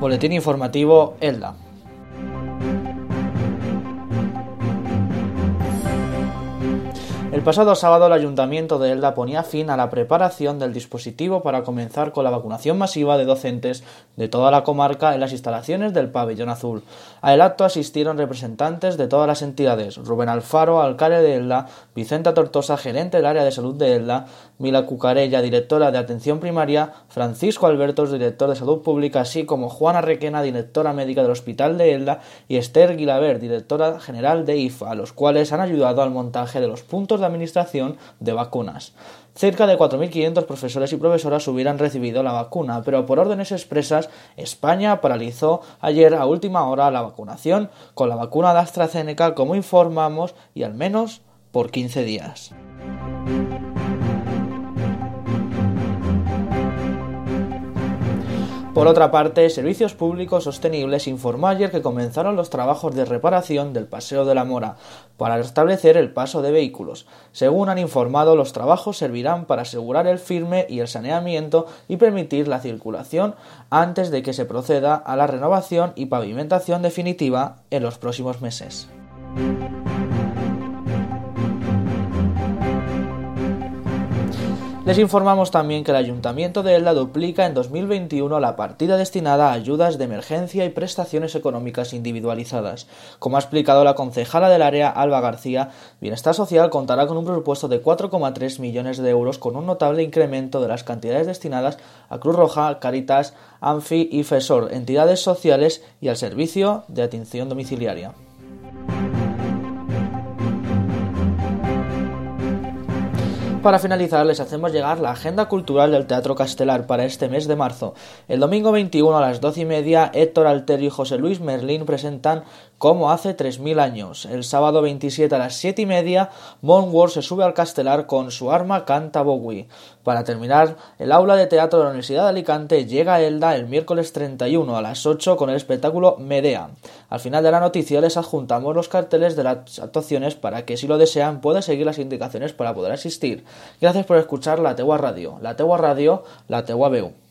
Boletín informativo Elda. El pasado sábado el Ayuntamiento de Elda ponía fin a la preparación del dispositivo para comenzar con la vacunación masiva de docentes de toda la comarca en las instalaciones del Pabellón Azul. Al acto asistieron representantes de todas las entidades, Rubén Alfaro, alcalde de Elda, Vicenta Tortosa, gerente del área de salud de Elda, Mila Cucarella, directora de atención primaria, Francisco Albertos, director de salud pública, así como Juana Requena, directora médica del Hospital de Elda, y Esther Guilaber, directora general de IFA, los cuales han ayudado al montaje de los puntos de administración de vacunas. Cerca de 4.500 profesores y profesoras hubieran recibido la vacuna, pero por órdenes expresas, España paralizó ayer a última hora la vacunación con la vacuna de AstraZeneca, como informamos, y al menos por 15 días. Por otra parte, Servicios Públicos Sostenibles informó ayer que comenzaron los trabajos de reparación del Paseo de la Mora para restablecer el paso de vehículos. Según han informado, los trabajos servirán para asegurar el firme y el saneamiento y permitir la circulación antes de que se proceda a la renovación y pavimentación definitiva en los próximos meses. Les informamos también que el Ayuntamiento de Elda duplica en 2021 la partida destinada a ayudas de emergencia y prestaciones económicas individualizadas. Como ha explicado la concejala del área, Alba García, Bienestar Social contará con un presupuesto de 4,3 millones de euros con un notable incremento de las cantidades destinadas a Cruz Roja, Caritas, Anfi y FESOR, entidades sociales y al servicio de atención domiciliaria. Para finalizar, les hacemos llegar la agenda cultural del Teatro Castelar para este mes de marzo. El domingo 21 a las 12 y media, Héctor Alterio y José Luis Merlín presentan Como hace 3.000 años. El sábado 27 a las 7 y media, Mon se sube al Castelar con su arma Canta Bowie. Para terminar, el aula de teatro de la Universidad de Alicante llega a Elda el miércoles 31 a las 8 con el espectáculo Medea. Al final de la noticia les adjuntamos los carteles de las actuaciones para que si lo desean puedan seguir las indicaciones para poder asistir. Gracias por escuchar la Tegua Radio. La Tegua Radio, la Tegua Veu.